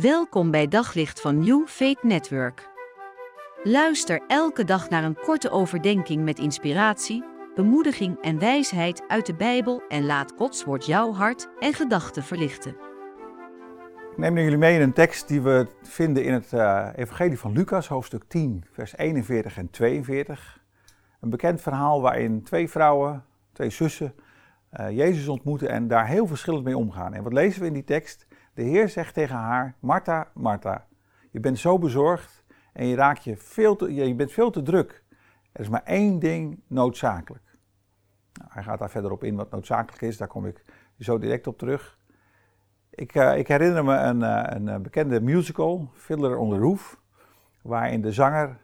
Welkom bij Daglicht van New Faith Network. Luister elke dag naar een korte overdenking met inspiratie, bemoediging en wijsheid uit de Bijbel en laat Gods woord jouw hart en gedachten verlichten. Ik neem jullie mee in een tekst die we vinden in het uh, Evangelie van Lucas, hoofdstuk 10, vers 41 en 42. Een bekend verhaal waarin twee vrouwen, twee zussen, uh, Jezus ontmoeten en daar heel verschillend mee omgaan. En wat lezen we in die tekst? De Heer zegt tegen haar: Martha, Martha, je bent zo bezorgd en je, raakt je, veel te, je bent veel te druk. Er is maar één ding noodzakelijk. Nou, hij gaat daar verder op in wat noodzakelijk is, daar kom ik zo direct op terug. Ik, uh, ik herinner me een, uh, een, bekende musical, Fiddler on the Roof, waarin de zanger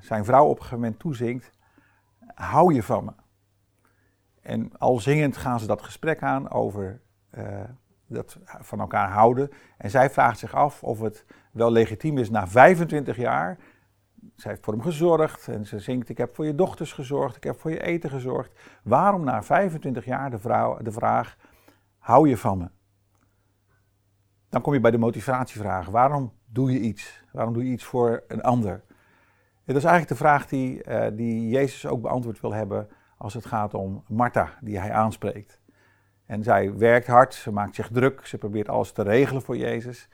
zijn vrouw op een gegeven moment toezingt: Hou je van me? En al zingend gaan ze dat gesprek aan over dat van elkaar houden. En zij vraagt zich af of het wel legitiem is na 25 jaar. Zij heeft voor hem gezorgd en ze zingt: Ik heb voor je dochters gezorgd, ik heb voor je eten gezorgd. Waarom na 25 jaar de, vrouw, de vraag: Hou je van me? Dan kom je bij de motivatievraag: waarom doe je iets? Waarom doe je iets voor een ander? Dat is eigenlijk de vraag die, uh, die Jezus ook beantwoord wil hebben als het gaat om Martha, die hij aanspreekt. En zij werkt hard, ze maakt zich druk, ze probeert alles te regelen voor Jezus.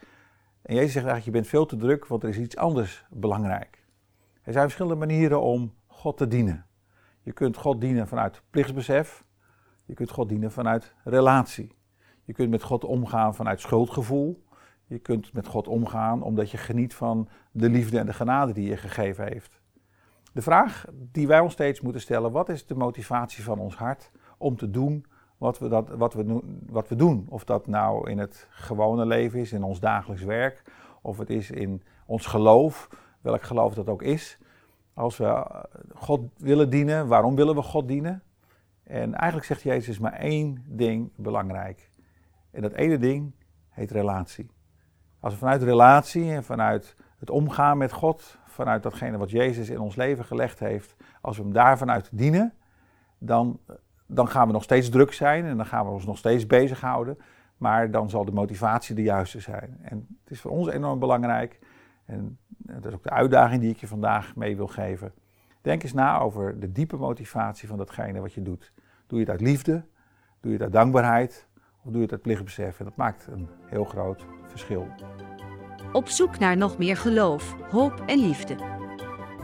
En Jezus zegt eigenlijk, je bent veel te druk, want er is iets anders belangrijk. Er zijn verschillende manieren om God te dienen. Je kunt God dienen vanuit plichtsbesef. Je kunt God dienen vanuit relatie. Je kunt met God omgaan vanuit schuldgevoel. Je kunt met God omgaan omdat je geniet van de liefde en de genade die je gegeven heeft. De vraag die wij ons steeds moeten stellen, wat is de motivatie van ons hart om te doen wat we, dat, wat, we, wat we doen. Of dat nou in het gewone leven is, in ons dagelijks werk, of het is in ons geloof, welk geloof dat ook is. Als we eh, God willen dienen, waarom willen we God dienen? En eigenlijk zegt Jezus maar één ding belangrijk. En dat ene ding heet relatie. Als we vanuit relatie en vanuit het omgaan met God, vanuit datgene wat Jezus in ons leven gelegd heeft, als we hem daar vanuit dienen, dan dan gaan we nog steeds druk zijn en dan gaan we ons nog steeds bezighouden. Maar dan zal de motivatie de juiste zijn. En het is voor ons enorm belangrijk. En dat is ook de uitdaging die ik je vandaag mee wil geven. Denk eens na over de diepe motivatie van datgene wat je doet. Doe je het uit liefde? Doe je het uit dankbaarheid? Of doe je het uit plichtbesef? En dat maakt een heel groot verschil. Op zoek naar nog meer geloof, hoop en liefde.